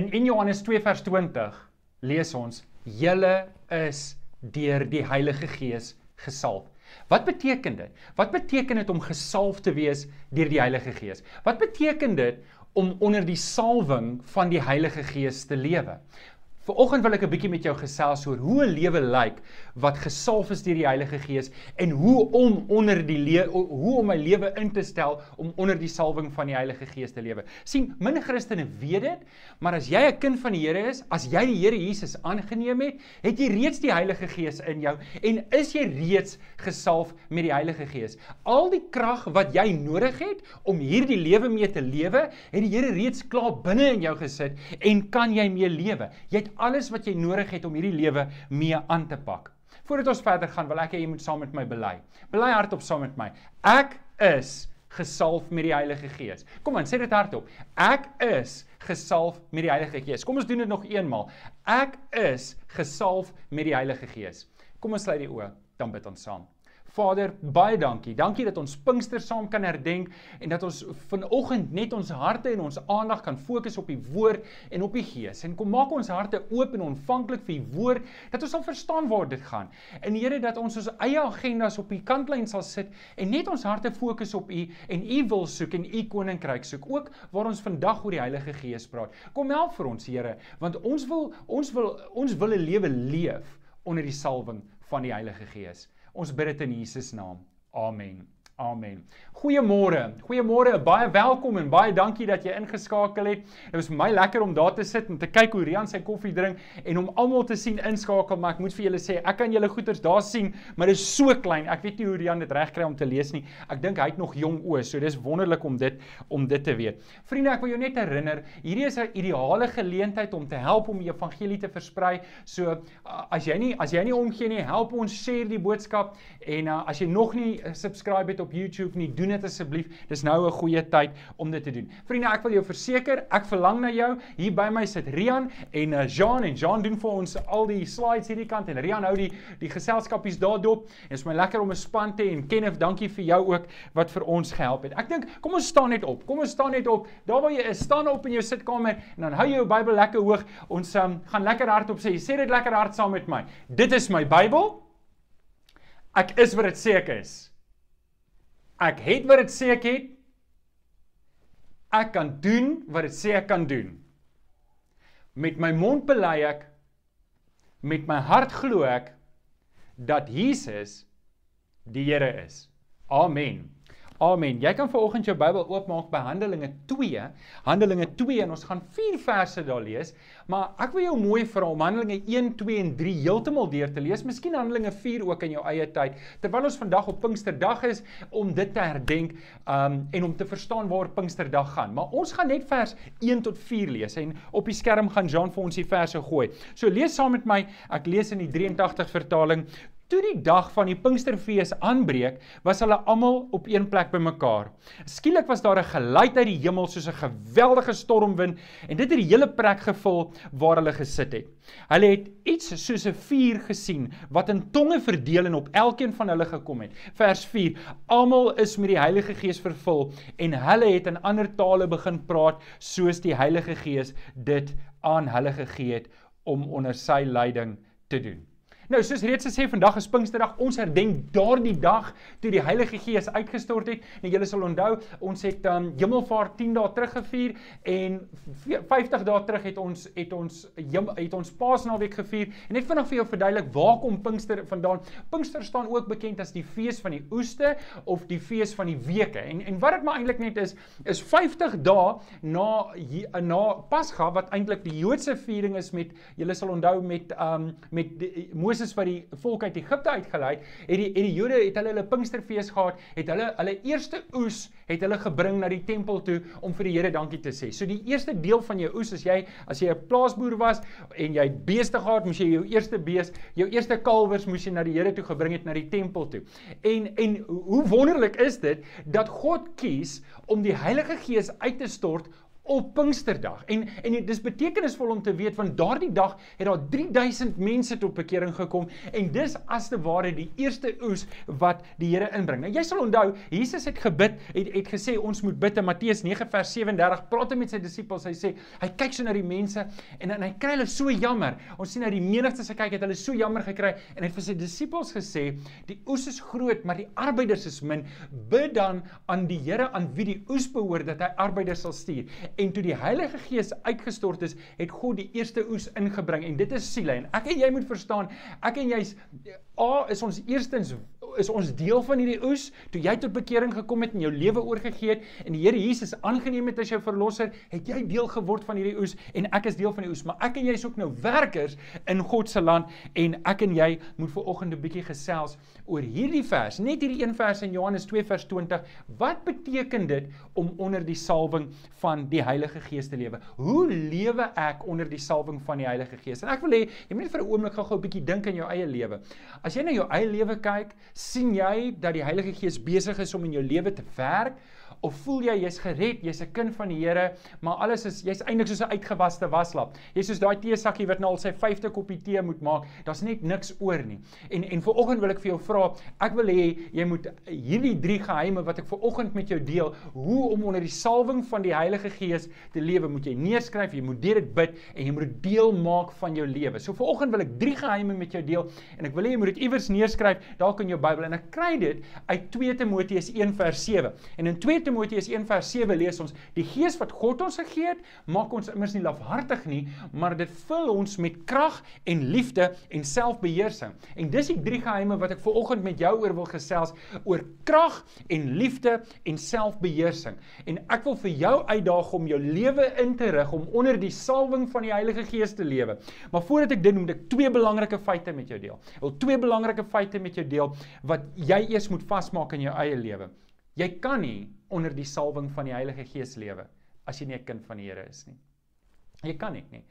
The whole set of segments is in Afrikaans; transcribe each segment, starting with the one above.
In 1 Johannes 2 vers 20 lees ons: "Julle is deur die Heilige Gees gesalf." Wat beteken dit? Wat beteken dit om gesalf te wees deur die Heilige Gees? Wat beteken dit om onder die salwing van die Heilige Gees te lewe? Vanoggend wil ek 'n bietjie met jou gesels oor hoe 'n lewe lyk wat gesalf is deur die Heilige Gees en hoe om onder die hoe om my lewe in te stel om onder die salwing van die Heilige Gees te lewe. sien, min Christene weet dit, maar as jy 'n kind van die Here is, as jy die Here Jesus aangeneem het, het jy reeds die Heilige Gees in jou en is jy reeds gesalf met die Heilige Gees. Al die krag wat jy nodig het om hierdie lewe mee te lewe, het die Here reeds klaar binne in jou gesit en kan jy mee lewe. Jy het alles wat jy nodig het om hierdie lewe mee aan te pak. Voordat ons verder gaan, wil ek hê jy moet saam met my bely. Bely hardop saam met my. Ek is gesalf met die Heilige Gees. Kom aan, sê dit hardop. Ek is gesalf met die Heilige Gees. Kom ons doen dit nog eenmaal. Ek is gesalf met die Heilige Gees. Kom ons sluit die oë, dan bid ons saam. Vader, baie dankie. Dankie dat ons Pinkster saam kan herdenk en dat ons vanoggend net ons harte en ons aandag kan fokus op die woord en op die Gees. En kom maak ons harte oop en ontvanklik vir die woord dat ons sal verstaan waar dit gaan. En Here dat ons ons eie agendas op die kantlyn sal sit en net ons harte fokus op U en U wil soek en U koninkryk soek. Ook waar ons vandag oor die Heilige Gees praat. Kom help vir ons, Here, want ons wil ons wil ons wil 'n lewe leef onder die salwing van die Heilige Gees. Ons bid dit in Jesus naam. Amen. Amen. Goeiemôre. Goeiemôre. Baie welkom en baie dankie dat jy ingeskakel het. Dit was vir my lekker om daar te sit en te kyk hoe Rian sy koffie drink en om almal te sien inskakel, maar ek moet vir julle sê, ek kan julle goeders daar sien, maar dit is so klein. Ek weet nie hoe Rian dit regkry om te lees nie. Ek dink hy het nog jong oë, so dis wonderlik om dit om dit te weet. Vriende, ek wil jou net herinner, hierdie is 'n ideale geleentheid om te help om die evangelie te versprei. So as jy nie as jy nie omgee nie, help ons share die boodskap en uh, as jy nog nie uh, subscribe het op op YouTube nie, doen dit asseblief. Dis nou 'n goeie tyd om dit te doen. Vriende, ek wil jou verseker, ek verlang na jou. Hier by my sit Rian en uh, Jean en Jean doen vir ons al die slides hierdie kant en Rian hou die die geselskapies daar dop. En is my lekker om 'n span te hê en Kenneth, dankie vir jou ook wat vir ons gehelp het. Ek dink, kom ons staan net op. Kom ons staan net op. Daar waar jy is, staan op in jou sitkamer en dan hou jou Bybel lekker hoog. Ons um, gaan lekker hardop sê. Sê dit lekker hard saam met my. Dit is my Bybel. Ek is wat dit sê ek is. Ek het wat dit sê ek het. Ek kan doen wat dit sê ek kan doen. Met my mond bely ek met my hart glo ek dat Jesus die Here is. Amen. Amen. Jy kan vanoggend jou Bybel oopmaak by Handelinge 2. Handelinge 2 en ons gaan 4 verse daar lees, maar ek wil jou mooi vra om Handelinge 1, 2 en 3 heeltemal deur te lees. Miskien Handelinge 4 ook in jou eie tyd. Terwyl ons vandag op Pinksterdag is om dit te herdenk um en om te verstaan waar Pinksterdag gaan. Maar ons gaan net vers 1 tot 4 lees en op die skerm gaan Jean vir ons die verse gooi. So lees saam met my. Ek lees in die 83 vertaling. Toe die dag van die Pinksterfees aanbreek, was hulle almal op een plek bymekaar. Skielik was daar 'n geluid uit die hemel soos 'n geweldige stormwind en dit het die hele plek gevul waar hulle gesit het. Hulle het iets soos 'n vuur gesien wat in tonge verdeel en op elkeen van hulle gekom het. Vers 4: Almal is met die Heilige Gees vervul en hulle het in ander tale begin praat soos die Heilige Gees dit aan hulle gegee het om onder sy leiding te doen. Nou, soos reeds gesê, vandag is Pinksterdag. Ons herdenk daardie dag toe die Heilige Gees uitgestort het. Nou julle sal onthou, ons het um Hemelvaart 10 dae terug gevier en 50 dae terug het ons het ons het ons Paasnaweek gevier. En net vinnig vir jou verduidelik, waar kom Pinkster vandaan? Pinkster staan ook bekend as die fees van die oeste of die fees van die weke. En en wat dit maar eintlik net is, is 50 dae na na Pasga wat eintlik die Joodse viering is met julle sal onthou met um met die, Moses Moses wat die volk uit Egipte uitgelei het, het die het die Jode het hulle hulle Pinksterfees gehad, het hulle hulle eerste oes het hulle gebring na die tempel toe om vir die Here dankie te sê. So die eerste deel van jou oes as jy as jy 'n plaasboer was en jy beeste gehad, moes jy jou eerste bees, jou eerste kalwers moes jy na die Here toe gebring het na die tempel toe. En en hoe wonderlik is dit dat God kies om die Heilige Gees uit te stort op Pinksterdag. En en dit is betekenisvol om te weet van daardie dag het daar 3000 mense tot bekering gekom en dis as te ware die eerste oes wat die Here inbring. Nou jy sal onthou, Jesus het gebid, het, het gesê ons moet bid in Matteus 9 vers 37. Praat met sy disippels, hy sê hy kyk so na die mense en en hy kry hulle so jammer. Ons sien uit die menigte se kyk het hulle so jammer gekry en hy het vir sy disippels gesê, die oes is groot, maar die arbeiders is min. Bid dan aan die Here aan wie die oes behoort dat hy arbeiders sal stuur. En toe die Heilige Gees uitgestort is, het God die eerste oes ingebring en dit is siele. En ek en jy moet verstaan, ek en jy's A is ons eerstens is ons deel van hierdie oes toe jy tot bekering gekom het en jou lewe oorgegee het en die Here Jesus aangeneem het as jou verlosser, het jy deel geword van hierdie oes en ek is deel van die oes, maar ek en jy is ook nou werkers in God se land en ek en jy moet ver oggend 'n bietjie gesels oor hierdie vers, net hierdie een vers in Johannes 2 vers 20. Wat beteken dit om onder die salwing van die Heilige Gees te lewe? Hoe lewe ek onder die salwing van die Heilige Gees? En ek wil hê jy moet vir 'n oomblik gou-gou 'n bietjie dink aan jou eie lewe. As jy na jou eie lewe kyk, sien jy dat die Heilige Gees besig is om in jou lewe te werk of voel jy jy's gered, jy's 'n kind van die Here, maar alles is jy's eintlik soos 'n uitgewaste waslap. Jy's soos daai teesakkie wat nou al sy 5de koppie tee moet maak. Daar's net niks oor nie. En en vir oggend wil ek vir jou vra, ek wil hê jy moet hierdie drie geheime wat ek vir oggend met jou deel, hoe om onder die salwing van die Heilige Gees te lewe, moet jy neerskryf, jy moet dit bid en jy moet dit deel maak van jou lewe. So vir oggend wil ek drie geheime met jou deel en ek wil hê jy moet dit iewers neerskryf dalk in jou Bybel en ek kry dit uit 2 Timoteus 1 vers 7. En in 2 Timoteus 1 vers 7 lees ons: "Die Gees wat God ons gegee het, maak ons immers nie lafhartig nie, maar dit vul ons met krag en liefde en selfbeheersing." En dis die drie geheime wat ek veraloggend met jou oor wil gesels oor krag en liefde en selfbeheersing. En ek wil vir jou uitdaag om jou lewe in te rig om onder die salwing van die Heilige Gees te lewe. Maar voordat ek dit doen, moet ek twee belangrike feite met jou deel. Ek wil twee belangrike feite met jou deel wat jy eers moet vasmaak in jou eie lewe. Jy kan nie onder die salwing van die Heilige Gees lewe as jy nie 'n kind van die Here is nie. Jy kan nie nie.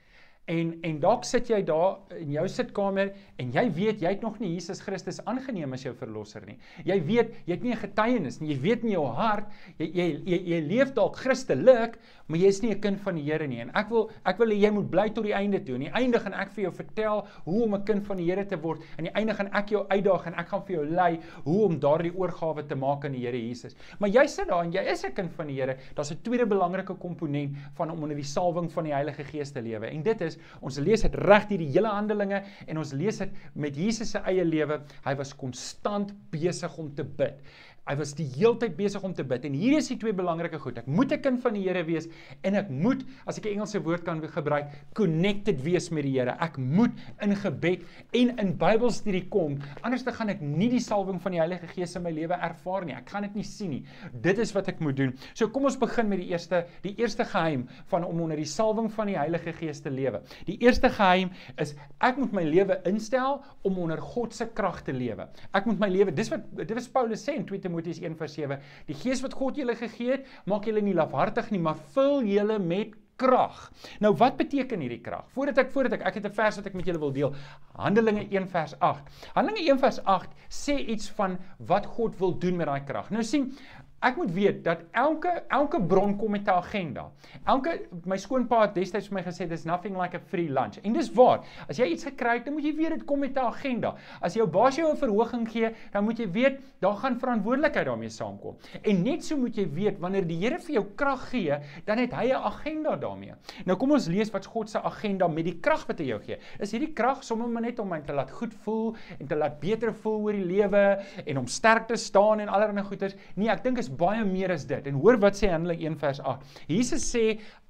En en dalk sit jy daar in jou sitkamer en jy weet jy het nog nie Jesus Christus aangeneem as jou verlosser nie. Jy weet jy het nie 'n getuienis nie. Jy weet in jou hart jy jy jy, jy leef dalk Christelik, maar jy is nie 'n kind van die Here nie. En ek wil ek wil hê jy moet bly tot die einde toe. Aan die einde gaan ek vir jou vertel hoe om 'n kind van die Here te word. Aan die einde gaan ek jou uitdaag en ek gaan vir jou lei hoe om daardie oorgawe te maak aan die Here Jesus. Maar jy sit daar en jy is 'n kind van die Here. Daar's 'n tweede belangrike komponent van om onder die salwing van die Heilige Gees te lewe. En dit is ons lees dit reg deur die hele Handelinge en ons lees dit met Jesus se eie lewe. Hy was konstant besig om te bid. Hy was die heeltyd besig om te bid en hier is die twee belangrike goed. Ek moet 'n kind van die Here wees en ek moet, as ek 'n Engelse woord kan gebruik, connected wees met die Here. Ek moet in gebed en in Bybelstudie kom. Anders dan gaan ek nie die salwing van die Heilige Gees in my lewe ervaar nie. Ek gaan dit nie sien nie. Dit is wat ek moet doen. So kom ons begin met die eerste die eerste geheim van om onder die salwing van die Heilige Gees te lewe. Die eerste geheim is ek moet my lewe instel om onder God se krag te lewe. Ek moet my lewe, dis wat dit was Paulus sê in 2 Timoteus 1:7. Die Gees wat God julle gegee het, maak julle nie lafhartig nie, maar vul julle met krag. Nou wat beteken hierdie krag? Voordat ek voordat ek ek het 'n vers wat ek met julle wil deel. Handelinge 1 vers 8. Handelinge 1 vers 8 sê iets van wat God wil doen met daai krag. Nou sien, Ek moet weet dat elke elke bron kom met 'n agenda. Elke my skoonpa het destyds vir my gesê there's nothing like a free lunch. En dis waar. As jy iets gekry het, dan moet jy weet dit kom met 'n agenda. As jou baas jou 'n verhoging gee, dan moet jy weet daar gaan verantwoordelikheid daarmee saamkom. En net so moet jy weet wanneer die Here vir jou krag gee, dan het hy 'n agenda daarmee. Nou kom ons lees wat God se agenda met die krag wat hy jou gee. Is hierdie krag sommer maar net om my te laat goed voel en te laat beter voel oor die lewe en om sterk te staan en allerlei goeders? Nee, ek dink is baie meer as dit. En hoor wat sê Handelinge 1 vers 8. Jesus sê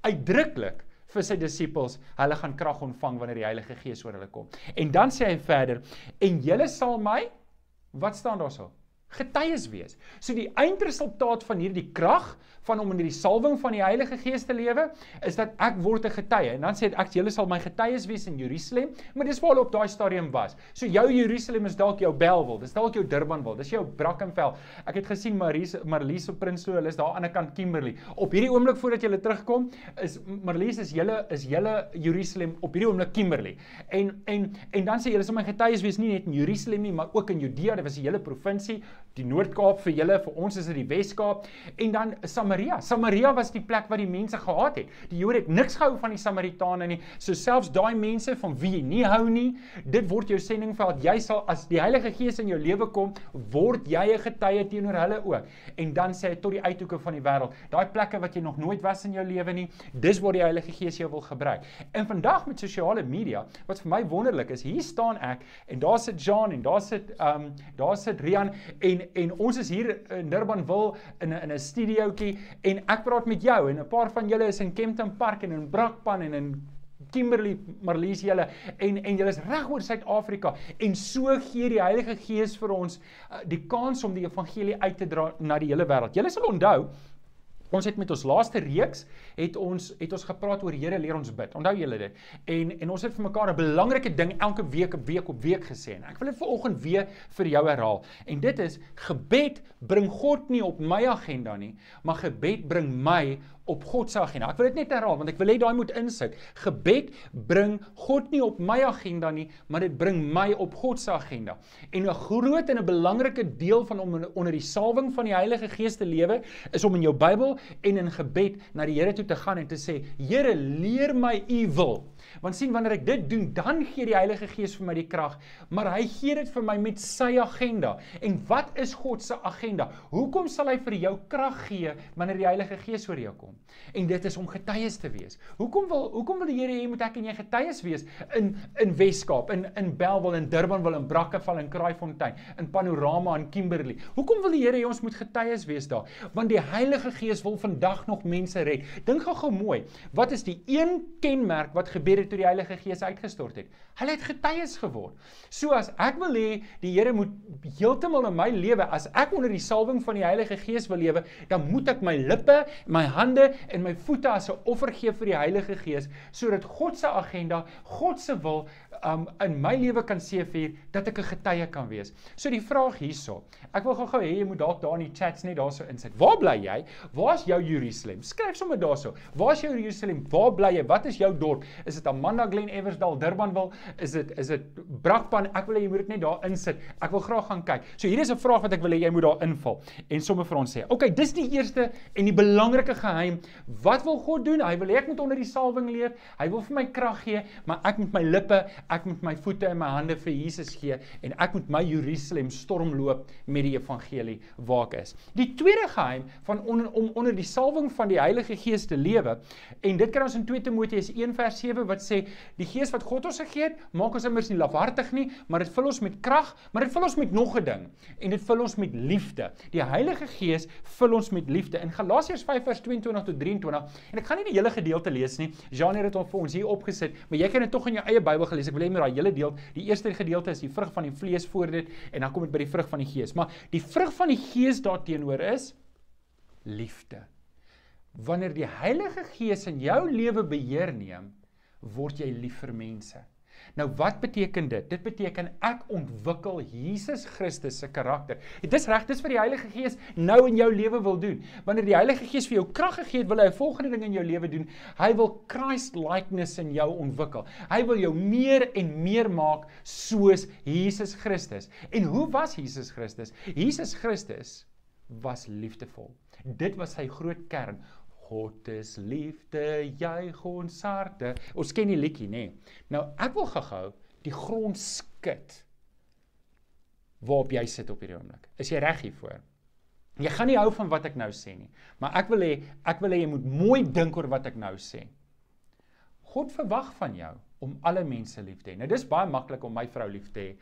uitdruklik vir sy disippels, hulle gaan krag ontvang wanneer die Heilige Gees oor hulle kom. En dan sê hy verder, en julle sal my wat staan daarso? Getuies wees. So die eindresultaat van hierdie krag van om in die salwing van die Heilige Gees te lewe, is dat ek word 'n getuie. En dan sê dit ek julle sal my getuies wees in Jerusalem, maar dis waar hulle op daai stadium was. So jou Jerusalem is dalk jou Bellville, dis dalk jou Durbanville, dis jou Brackenfell. Ek het gesien Maries Marlies op Prinsloo, hulle is daar aan die kant Kimberley. Op hierdie oomblik voordat jy terugkom, is Marlies is julle is julle Jerusalem op hierdie oomblik Kimberley. En en en dan sê julle sal my getuies wees nie net in Jerusalem nie, maar ook in Judea, dit was die hele provinsie die Noord-Kaap vir julle, vir ons is dit die Wes-Kaap en dan Samaria. Samaria was die plek waar die mense gehaat het. Die Jode het niks gehou van die Samaritane nie. So selfs daai mense van wie jy nie hou nie, dit word jou sendingveld. Jy sal as die Heilige Gees in jou lewe kom, word jy 'n getuie teenoor hulle ook. En dan sê hy tot die uithoeke van die wêreld, daai plekke wat jy nog nooit was in jou lewe nie, dis waar die Heilige Gees jou wil gebruik. En vandag met sosiale media, wat vir my wonderlik is, hier staan ek en daar sit John en daar sit ehm um, daar sit Rian en en ons is hier in Durbanville in 'n in 'n studiootjie en ek praat met jou en 'n paar van julle is in Kempton Park en in Brakpan en in Kimberley Marlies julle en en julle is reg oor Suid-Afrika en so gee die Heilige Gees vir ons uh, die kans om die evangelie uit te dra na die hele wêreld. Julle sal onthou Ons het met ons laaste reeks het ons het ons gepraat oor Here leer ons bid. Onthou julle dit? En en ons het vir mekaar 'n belangrike ding elke week op week op week gesê en ek wil dit vanoggend weer vir jou herhaal. En dit is gebed bring God nie op my agenda nie, maar gebed bring my op God se agenda. Ek wil dit net herhaal want ek wil hê daai moet insit. Gebed bring God nie op my agenda nie, maar dit bring my op God se agenda. En 'n groot en 'n belangrike deel van om onder die salwing van die Heilige Gees te lewe is om in jou Bybel en in gebed na die Here toe te gaan en te sê: "Here, leer my u wil." Want sien wanneer ek dit doen, dan gee die Heilige Gees vir my die krag, maar hy gee dit vir my met sy agenda. En wat is God se agenda? Hoekom sal hy vir jou krag gee wanneer die Heilige Gees oor jou kom? En dit is om getuies te wees. Hoekom wil hoekom wil die Here hê moet ek en jy getuies wees in in Weskaap, in in Belwel, in Durbanville, in Brakkeval, in Kraaifontein, in Panorama en Kimberley? Hoekom wil die Here hê ons moet getuies wees daar? Want die Heilige Gees wil vandag nog mense red. Dink gou-gou mooi. Wat is die een kenmerk wat gebeur het toe die Heilige Gees uitgestort het? Hulle het getuies geword. So as ek wil hê die Here moet heeltemal in my lewe, as ek onder die salwing van die Heilige Gees wil lewe, dan moet ek my lippe, my hande en my voete as 'n offer gee vir die Heilige Gees sodat God se agenda, God se wil um in my lewe kan seëvier dat ek 'n getuie kan wees. So die vraag hierso. Ek wil gou-gou hê jy moet dalk daar in die chats net daarso insit. Waar bly jy? Waar's jou Jerusalem? Skryf sommer daarso. Waar's jou Jerusalem? Waar bly jy? Wat is jou dorp? Is dit Amanda Glen Eversdal, Durbanville? Is dit is dit Brakpan? Ek wil hê jy moet dit net daar insit. Ek wil graag gaan kyk. So hier is 'n vraag wat ek wil hê jy moet daar invul en sommer vir ons sê. Okay, dis die eerste en die belangrike geheim. Wat wil God doen? Hy wil hê ek moet onder die salwing leef. Hy wil vir my krag gee, maar ek moet my lippe ek moet my voete en my hande vir Jesus gee en ek moet my Jerusalem stormloop met die evangelie waar ek is. Die tweede geheim van on, om onder die salwing van die Heilige Gees te lewe en dit kry ons in 2 Timoteus 1 vers 7 wat sê die Gees wat God ons gegee het, maak ons immers nie lafhartig nie, maar dit vul ons met krag, maar dit vul ons met nog 'n ding en dit vul ons met liefde. Die Heilige Gees vul ons met liefde. In Galasiërs 5 vers 22 tot 23 en ek gaan nie die hele gedeelte lees nie. Jean het dit vir ons hier opgesit, maar jy kan dit tog in jou eie Bybel gelees. Ek wil hê met daai hele deel, die eerste gedeelte is die vrug van die vlees voor dit en dan kom dit by die vrug van die gees. Maar die vrug van die gees daarteenoor is liefde. Wanneer die Heilige Gees in jou lewe beheer neem, word jy lief vir mense. Nou wat beteken dit? Dit beteken ek ontwikkel Jesus Christus se karakter. Dit is reg, dis wat die Heilige Gees nou in jou lewe wil doen. Wanneer die Heilige Gees vir jou krag gegee het, wil hy 'n volgende ding in jou lewe doen. Hy wil Christ likeness in jou ontwikkel. Hy wil jou meer en meer maak soos Jesus Christus. En hoe was Jesus Christus? Jesus Christus was liefdevol. Dit was sy groot kern. God is liefde, juig ons harte. Ons ken die liedjie, nê. Nee. Nou ek wil gehou die grond skud. Waarop jy sit op hierdie oomblik. Is jy reg hiervoor? Jy gaan nie hou van wat ek nou sê nie, maar ek wil hê ek wil hê jy moet mooi dink oor wat ek nou sê. God verwag van jou om alle mense lief te hê. Nou dis baie maklik om my vrou lief te hê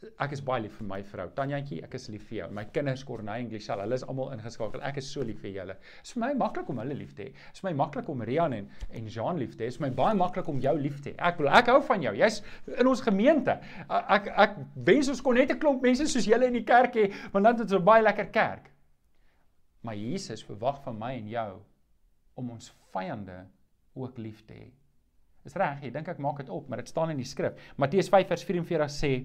ek is baie lief vir my vrou. Tanjantjie, ek is lief vir jou. My kinders Corneille en Glishal, hulle is almal ingeskakel. Ek is so lief vir julle. Dit is vir my maklik om hulle lief te hê. Dit is vir my maklik om Rian en en Jean lief te hê. Dit is vir my baie maklik om jou lief te hê. Ek wil ek hou van jou. Jy's in ons gemeente. Ek ek wens ons kon net 'n klomp mense soos julle in die kerk hê, want dan het ons 'n baie lekker kerk. Maar Jesus verwag van my en jou om ons vyande ook lief te hê. Is reg, jy dink ek maak dit op, maar dit staan in die skrif. Matteus 5 vers 44 sê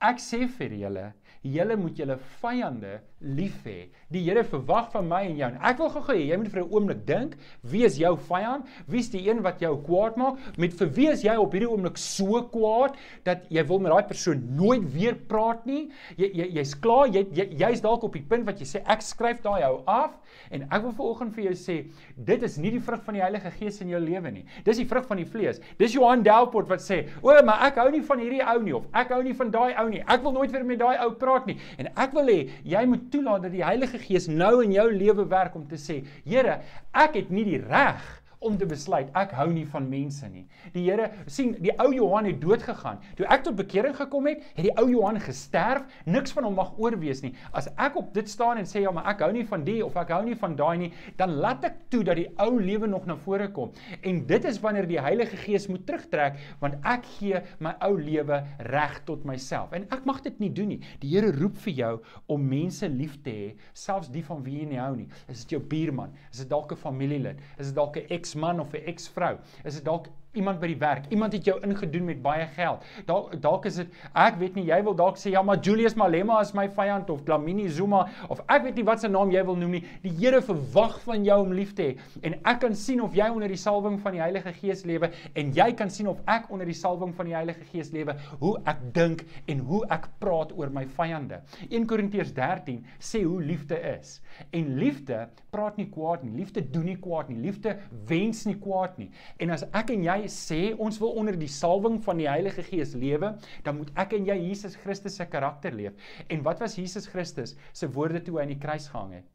Ek sê vir julle, julle moet julle vyande lief hê. Die Here verwag van my en jou. En ek wil gou-gou hê jy moet vir 'n oomblik dink, wie is jou vyand? Wie's die een wat jou kwaad maak? Met vir wie is jy op hierdie oomblik so kwaad dat jy wil met daai persoon nooit weer praat nie? Jy jy jy's klaar, jy jy's jy dalk op die punt wat jy sê ek skryf daai ou af en ek wil vanoggend vir jou sê, dit is nie die vrug van die Heilige Gees in jou lewe nie. Dis die vrug van die vlees. Dis Johan Delport wat sê, "O, maar ek hou nie van hierdie ou nie of ek hou nie van daai ou nie. Ek wil nooit weer met daai ou praat nie." En ek wil hê jy moet toelaat dat die Heilige Gees nou in jou lewe werk om te sê, Here, ek het nie die reg om te besluit ek hou nie van mense nie. Die Here sien die ou Johan het dood gegaan. Toe ek tot bekering gekom het, het die ou Johan gesterf. Niks van hom mag oorwees nie. As ek op dit staan en sê ja, maar ek hou nie van die of ek hou nie van daai nie, dan laat ek toe dat die ou lewe nog na vore kom. En dit is wanneer die Heilige Gees moet terugtrek want ek gee my ou lewe reg tot myself. En ek mag dit nie doen nie. Die Here roep vir jou om mense lief te hê, selfs die van wie jy nie hou nie. Is dit jou buurman? Is dit dalk 'n familielid? Is dit dalk 'n ex eksman of 'n eksvrou? Is dit dalk iemand by die werk? Iemand het jou ingedoen met baie geld. Dalk dalk is dit ek weet nie, jy wil dalk sê ja, maar Julius Malema is my vyand of Dlamini Zuma of ek weet nie wat se naam jy wil noem nie. Die Here verwag van jou om lief te hê. En ek kan sien of jy onder die salwing van die Heilige Gees lewe en jy kan sien of ek onder die salwing van die Heilige Gees lewe, hoe ek dink en hoe ek praat oor my vyande. 1 Korintiërs 13 sê hoe liefde is. En liefde praat nie kwaad nie. Liefde doen nie kwaad nie. Liefde wens nie kwaad nie. En as ek en jy sê ons wil onder die salwing van die Heilige Gees lewe, dan moet ek en jy Jesus Christus se karakter leef. En wat was Jesus Christus se woorde toe hy aan die kruis gehang het?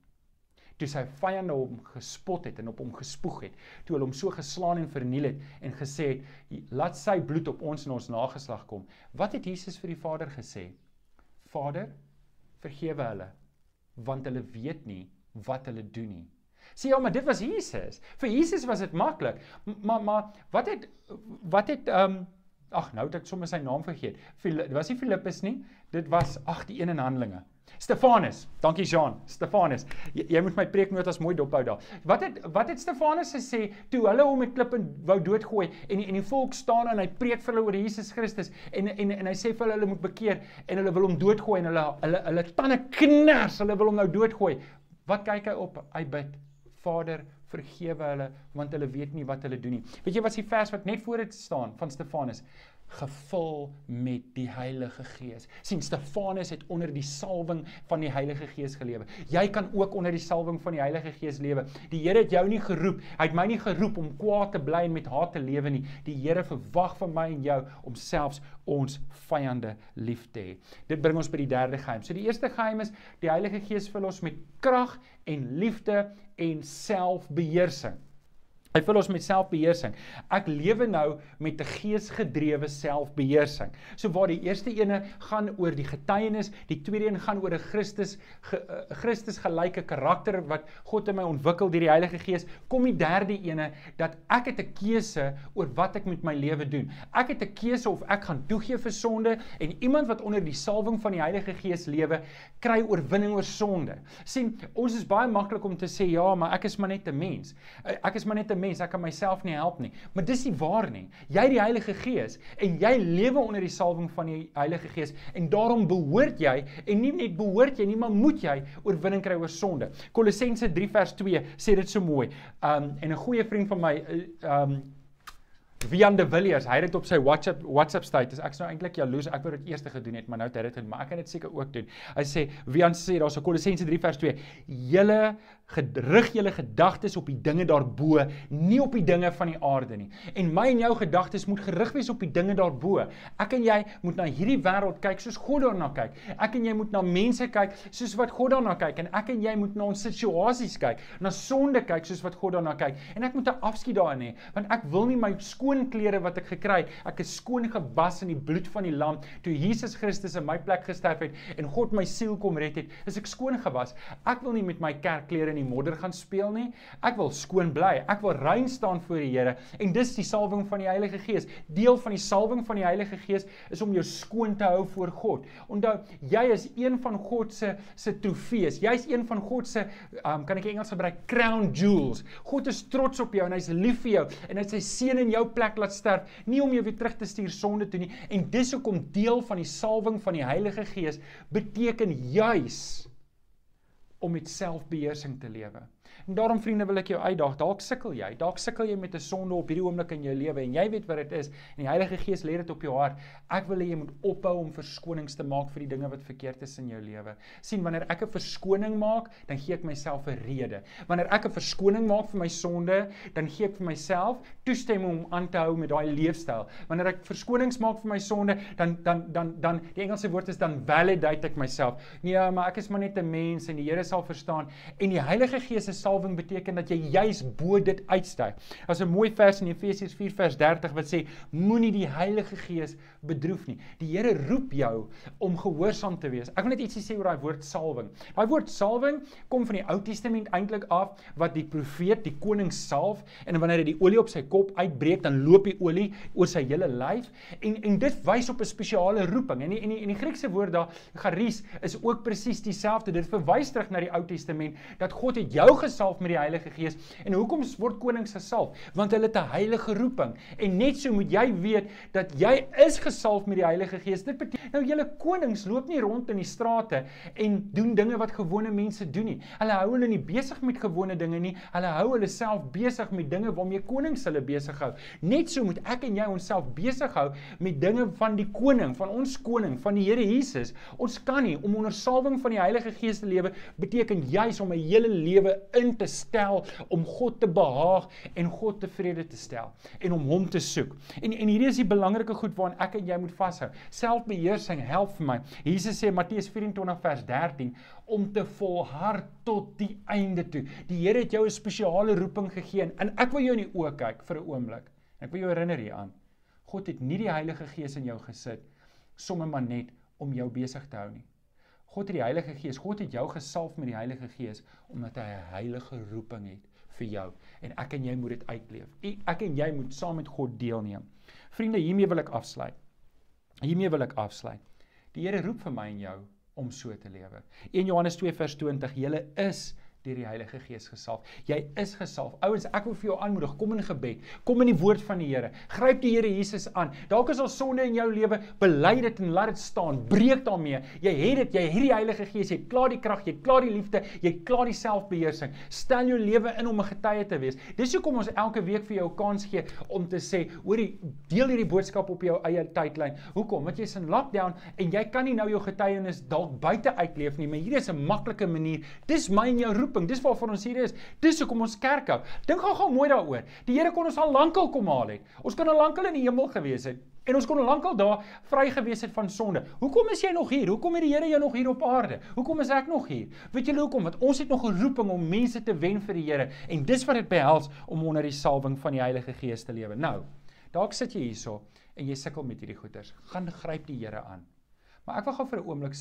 Toe sy vyande hom gespot het en op hom gespoeg het, toe hulle hom so geslaan en verniel het en gesê het, "Laat sy bloed op ons en ons nageslag kom." Wat het Jesus vir die Vader gesê? Vader, vergewe hulle, want hulle weet nie wat hulle doen nie. Sê ja, maar dit was Jesus. Vir Jesus was dit maklik. Maar maar wat het wat het ehm um, ag nou het ek sommer sy naam vergeet. Dit was nie Filippus nie. Dit was ag die een in Handelinge. Stefanus. Dankie Jean. Stefanus. Jy, jy moet my preeknotas mooi dophou daar. Wat het wat het Stefanus gesê toe hulle hom met klippe wou doodgooi en en die volk staan en hy preek vir hulle oor Jesus Christus en en en hy sê vir hulle hulle moet bekeer en hulle wil hom doodgooi en hulle hulle hulle tande kners, hulle wil hom nou doodgooi. Wat kyk hy op? Hy bid. Vader, vergewe hulle want hulle weet nie wat hulle doen nie. Weet jy wat is die vers wat net voor dit staan van Stefanus? Gevul met die Heilige Gees. sien Stefanus het onder die salwing van die Heilige Gees gelewe. Jy kan ook onder die salwing van die Heilige Gees lewe. Die Here het jou nie geroep. Hy het my nie geroep om kwaad te bly en met haat te lewe nie. Die Here verwag van my en jou om selfs ons vyande lief te hê. Dit bring ons by die derde geheim. So die eerste geheim is die Heilige Gees vul ons met krag en liefde en selfbeheersing. Hy vul ons met selfbeheersing. Ek lewe nou met 'n geesgedrewe selfbeheersing. So waar die eerste ene gaan oor die getuienis, die tweede een gaan oor 'n Christus ge, uh, Christus gelyke karakter wat God in my ontwikkel deur die Heilige Gees, kom die derde ene dat ek het 'n keuse oor wat ek met my lewe doen. Ek het 'n keuse of ek gaan toegee vir sonde en iemand wat onder die salwing van die Heilige Gees lewe, kry oorwinning oor sonde. sien, ons is baie maklik om te sê ja, maar ek is maar net 'n mens. Eh, ek is maar net 'n mens, ek kan myself nie help nie. Maar dis nie waar nie. Jy het die Heilige Gees en jy lewe onder die salwing van die Heilige Gees en daarom behoort jy en nie net behoort jy nie, maar moet jy oorwinning kry oor sonde. Kolossense 3 vers 2 sê dit so mooi. Um en 'n goeie vriend van my um Vian de Villiers, hy het dit op sy WhatsApp WhatsApp status. Ek is nou eintlik jaloes. Ek wou dit eers gedoen het, maar nou het hy dit gedoen, maar ek kan dit seker ook doen. Hy sê Vian sê daar's 'n Kolossense 3 vers 2. Julle gerig julle gedagtes op die dinge daarbo, nie op die dinge van die aarde nie. En my en jou gedagtes moet gerig wees op die dinge daarbo. Ek en jy moet na hierdie wêreld kyk soos God daarna kyk. Ek en jy moet na mense kyk soos wat God daarna kyk en ek en jy moet na ons situasies kyk, na sonde kyk soos wat God daarna kyk. En ek moet 'n afskeid daarin hê, want ek wil nie my skoon klere wat ek gekry het, ek is skoon gewas in die bloed van die lam toe Jesus Christus in my plek gesterf het en God my siel kom red het, is ek skoon gewas. Ek wil nie met my kerkklere in die modder gaan speel nie. Ek wil skoon bly. Ek wil rein staan voor die Here. En dis die salwing van die Heilige Gees. Deel van die salwing van die Heilige Gees is om jou skoon te hou voor God. Onthou, jy is een van God se se trofees. Jy's een van God se um, kan ek Engels gebruik crown jewels. God is trots op jou en hy's lief vir jou en hy het sy seun in jou plek laat sterf, nie om jou weer terug te stuur sonde toe nie. En dis hoekom deel van die salwing van die Heilige Gees beteken juis om met selfbeheersing te lewe. En daarom vriende wil ek jou uitdaag. Dalk sukkel jy. Dalk sukkel jy met 'n sonde op hierdie oomblik in jou lewe en jy weet wat dit is en die Heilige Gees lê dit op jou hart. Ek wil hê jy moet ophou om verskonings te maak vir die dinge wat verkeerd is in jou lewe. sien wanneer ek 'n verskoning maak, dan gee ek myself 'n rede. Wanneer ek 'n verskoning maak vir my sonde, dan gee ek vir myself toestemming om aan te hou met daai leefstyl. Wanneer ek verskonings maak vir my sonde, dan dan dan dan die Engelse woord is dan validate ek myself. Nee, maar ek is maar net 'n mens en die Here sal verstaan en die Heilige Gees se salwing beteken dat jy juis bo dit uitstyg. Daar's 'n mooi vers in Efesiërs 4 vers 30 wat sê moenie die Heilige Gees bedroef nie. Die Here roep jou om gehoorsaam te wees. Ek wil net ietsie sê oor daai woord salwing. Daai woord salwing kom van die Ou Testament eintlik af wat die profeet, die koning salf en wanneer hy die olie op sy kop uitbreek, dan loop die olie oor sy hele lyf en en dit wys op 'n spesiale roeping. En die, en die, en die Griekse woord daar charis is ook presies dieselfde. Dit verwys terug na die Ou Testament dat God het jou gesalf met die Heilige Gees. En hoekom word konings gesalf? Want hulle het 'n heilige roeping. En net so moet jy weet dat jy is gesalf met die Heilige Gees. Dit beteken nou julle konings loop nie rond in die strate en doen dinge wat gewone mense doen nie. Hulle hou hulle nie besig met gewone dinge nie. Hulle hou hulle self besig met dinge waarmee konings hulle besig hou. Net so moet ek en jy onsself besig hou met dinge van die koning, van ons koning, van die Here Jesus. Ons kan nie om onder salwing van die Heilige Gees te lewe beteken juis om 'n hele lewe in te stel om God te behaag en God tevrede te stel en om hom te soek. En en hierdie is die belangrike goed waaraan ek en jy moet vashou. Selfbeheersing help vir my. Jesus sê Matteus 24 vers 13 om te volhard tot die einde toe. Die Here het jou 'n spesiale roeping gegee en ek wil jou in die oë kyk vir 'n oomblik. Ek wil jou herinner hieraan. God het nie die Heilige Gees in jou gesit sommer maar net om jou besig te hou nie. God het die Heilige Gees, God het jou gesalf met die Heilige Gees omdat hy 'n heilige roeping het vir jou en ek en jy moet dit uitleef. Ek en jy moet saam met God deelneem. Vriende, hiermee wil ek afsluit. Hiermee wil ek afsluit. Die Here roep vir my en jou om so te lewe. 1 Johannes 2 vers 20: Julle is deur die Heilige Gees gesalf. Jy is gesalf. Ouens, ek wil vir jou aanmoedig, kom in gebed. Kom in die woord van die Here. Gryp die Here Jesus aan. Dalk is al sonde in jou lewe, bely dit en laat dit staan. Breek daarmee. Jy het dit, jy het die Heilige Gees, jy het klaar die krag, jy het klaar die liefde, jy het klaar die selfbeheersing. Stel jou lewe in om 'n getuie te wees. Dis hoekom ons elke week vir jou kans gee om te sê, hoorie, deel hierdie boodskap op jou eie tydlyn. Hoekom? Want jy's in lockdown en jy kan nie nou jou getuienis dalk buite uitleef nie, maar hier is 'n maklike manier. Dis my en jou roep roeping. Dis waarvoor ons hier is. Dis hoekom ons kerk hou. Dink gou-gou mooi daaroor. Die Here kon ons al lankal kom haal het. Ons kon al lankal in die hemel gewees het en ons kon al lankal daar vry gewees het van sonde. Hoekom is jy nog hier? Hoekom het die Here jou nog hier op aarde? Hoekom is ek nog hier? Weet julle hoekom? Want ons het nog 'n roeping om mense te wen vir die Here en dis wat dit behels om onder die salwing van die Heilige Gees te lewe. Nou, dalk sit jy hierso en jy sukkel met hierdie goeters. Gaan gryp die Here aan. Maar ek wil gou vir 'n oomblik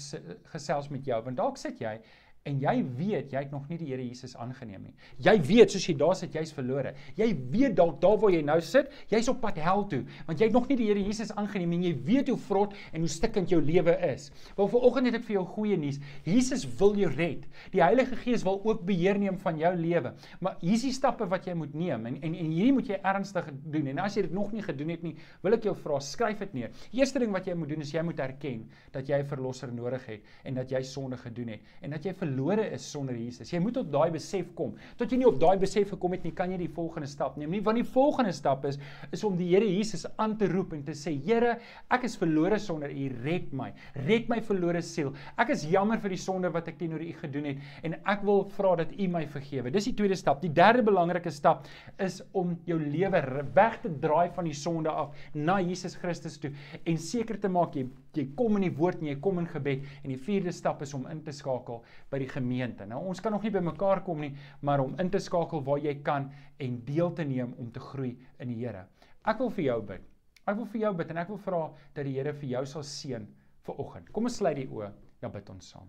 gesels met jou want dalk sit jy En jy weet jy het nog nie die Here Jesus aangeneem nie. Jy weet soos jy daar sit, jy's verlore. Jy weet dalk daar waar jy nou sit, jy's op pad hel toe, want jy het nog nie die Here Jesus aangeneem en jy weet hoe vrot en hoe stikkend jou lewe is. Wel vanoggend het ek vir jou goeie nuus. Jesus wil jou red. Die Heilige Gees wil ook beheer neem van jou lewe. Maar hier's die stappe wat jy moet neem en en, en hierdie moet jy ernstig doen. En as jy dit nog nie gedoen het nie, wil ek jou vra, skryf dit neer. Die eerste ding wat jy moet doen is jy moet erken dat jy 'n verlosser nodig het en dat jy sonde gedoen het en dat jy verlore is sonder Jesus. Jy moet tot daai besef kom. Tot jy nie op daai besef gekom het nie, kan jy die volgende stap neem nie. Want die volgende stap is is om die Here Jesus aan te roep en te sê: "Here, ek is verlore sonder U. Red my. Red my verlore siel. Ek is jammer vir die sonde wat ek teenoor U gedoen het en ek wil vra dat U my vergewe." Dis die tweede stap. Die derde belangrike stap is om jou lewe weg te draai van die sonde af na Jesus Christus toe en seker te maak jy jy kom in die woord en jy kom in gebed en die vierde stap is om in te skakel by die gemeente. Nou ons kan nog nie by mekaar kom nie, maar om in te skakel waar jy kan en deel te neem om te groei in die Here. Ek wil vir jou bid. Ek wil vir jou bid en ek wil vra dat die Here vir jou sal seën vir oggend. Kom ons sluit die oë, dan bid ons saam.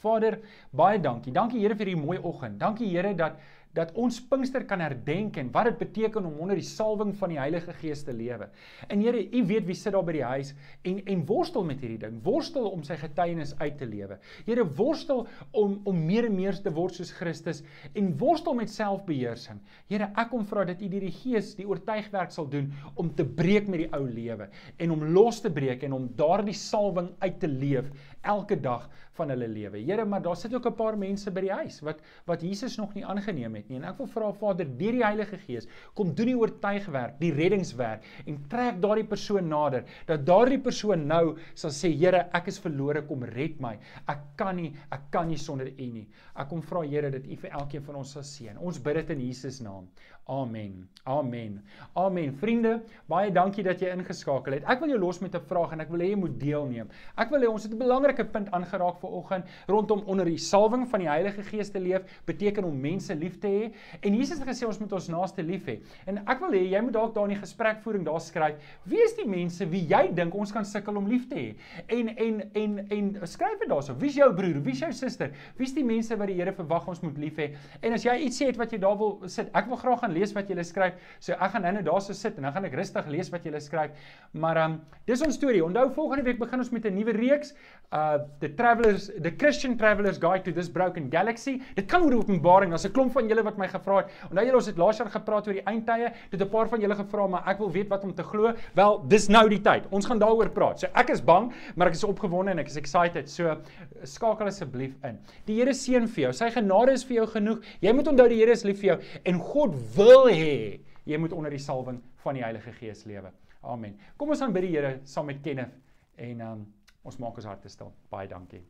Vader, baie dankie. Dankie Here vir hierdie mooi oggend. Dankie Here dat dat ons Pinkster kan herdenk en wat dit beteken om onder die salwing van die Heilige Gees te lewe. En Here, U weet wie sit daar by die huis en en worstel met hierdie ding. Worstel om sy getuienis uit te lewe. Here, worstel om om meer en meer te word soos Christus en worstel met selfbeheersing. Here, ek kom vra dat U deur die Gees die oortuigwerk sal doen om te breek met die ou lewe en om los te breek en om daardie salwing uit te leef elke dag van hulle lewe. Here, maar daar sit ook 'n paar mense by die huis wat wat Jesus nog nie aangeneem het nie. En ek wil vra Vader, deur die Heilige Gees, kom doen die oortuigwerk, die reddingswerk en trek daardie persoon nader dat daardie persoon nou sal sê, Here, ek is verlore, kom red my. Ek kan nie, ek kan nie sonder U nie. Ek kom vra Here dat U vir elkeen van ons sal seën. Ons bid dit in Jesus naam. Amen. Amen. Amen. Vriende, baie dankie dat jy ingeskakel het. Ek wil jou los met 'n vraag en ek wil hê jy moet deelneem. Ek wil hê ons het 'n belangrike punt aangeraak vir oggend rondom onder die salwing van die Heilige Gees te leef beteken om mense lief te hê. En Jesus het gesê ons moet ons naaste lief hê. En ek wil hê jy moet dalk daar in die gesprekvoering daar skryf, wie is die mense wie jy dink ons kan sukkel om lief te hê? En en en en skryf dit daarso. Wie is jou broer? Wie is jou suster? Wie is die mense wat die Here verwag ons moet lief hê? En as jy iets sê wat jy daar wil sit, ek wil graag gaan lees wat jy skryf. So ek gaan nou-nou daarso sit en dan gaan ek rustig lees wat jy skryf. Maar ehm um, dis ons storie. Onthou volgende week begin ons met 'n nuwe reeks, uh the travelers the Christian Travelers Guide to This Broken Galaxy. Dit kan oor Openbaring. Daar's 'n klomp van julle wat my gevra het. Onthou julle ons het laas jaar gepraat oor die eindtye. Dit 'n paar van julle gevra, maar ek wil weet wat om te glo. Wel, dis nou die tyd. Ons gaan daaroor praat. So ek is bang, maar ek is opgewonde en ek is excited. So skakel asseblief in. Die Here seën vir jou. Sy genade is vir jou genoeg. Jy moet onthou die Here is lief vir jou en God wil hê jy moet onder die salwing van die Heilige Gees lewe. Amen. Kom ons aan by die Here saam met Kenneth en um, ons maak ons harte stil. Baie dankie.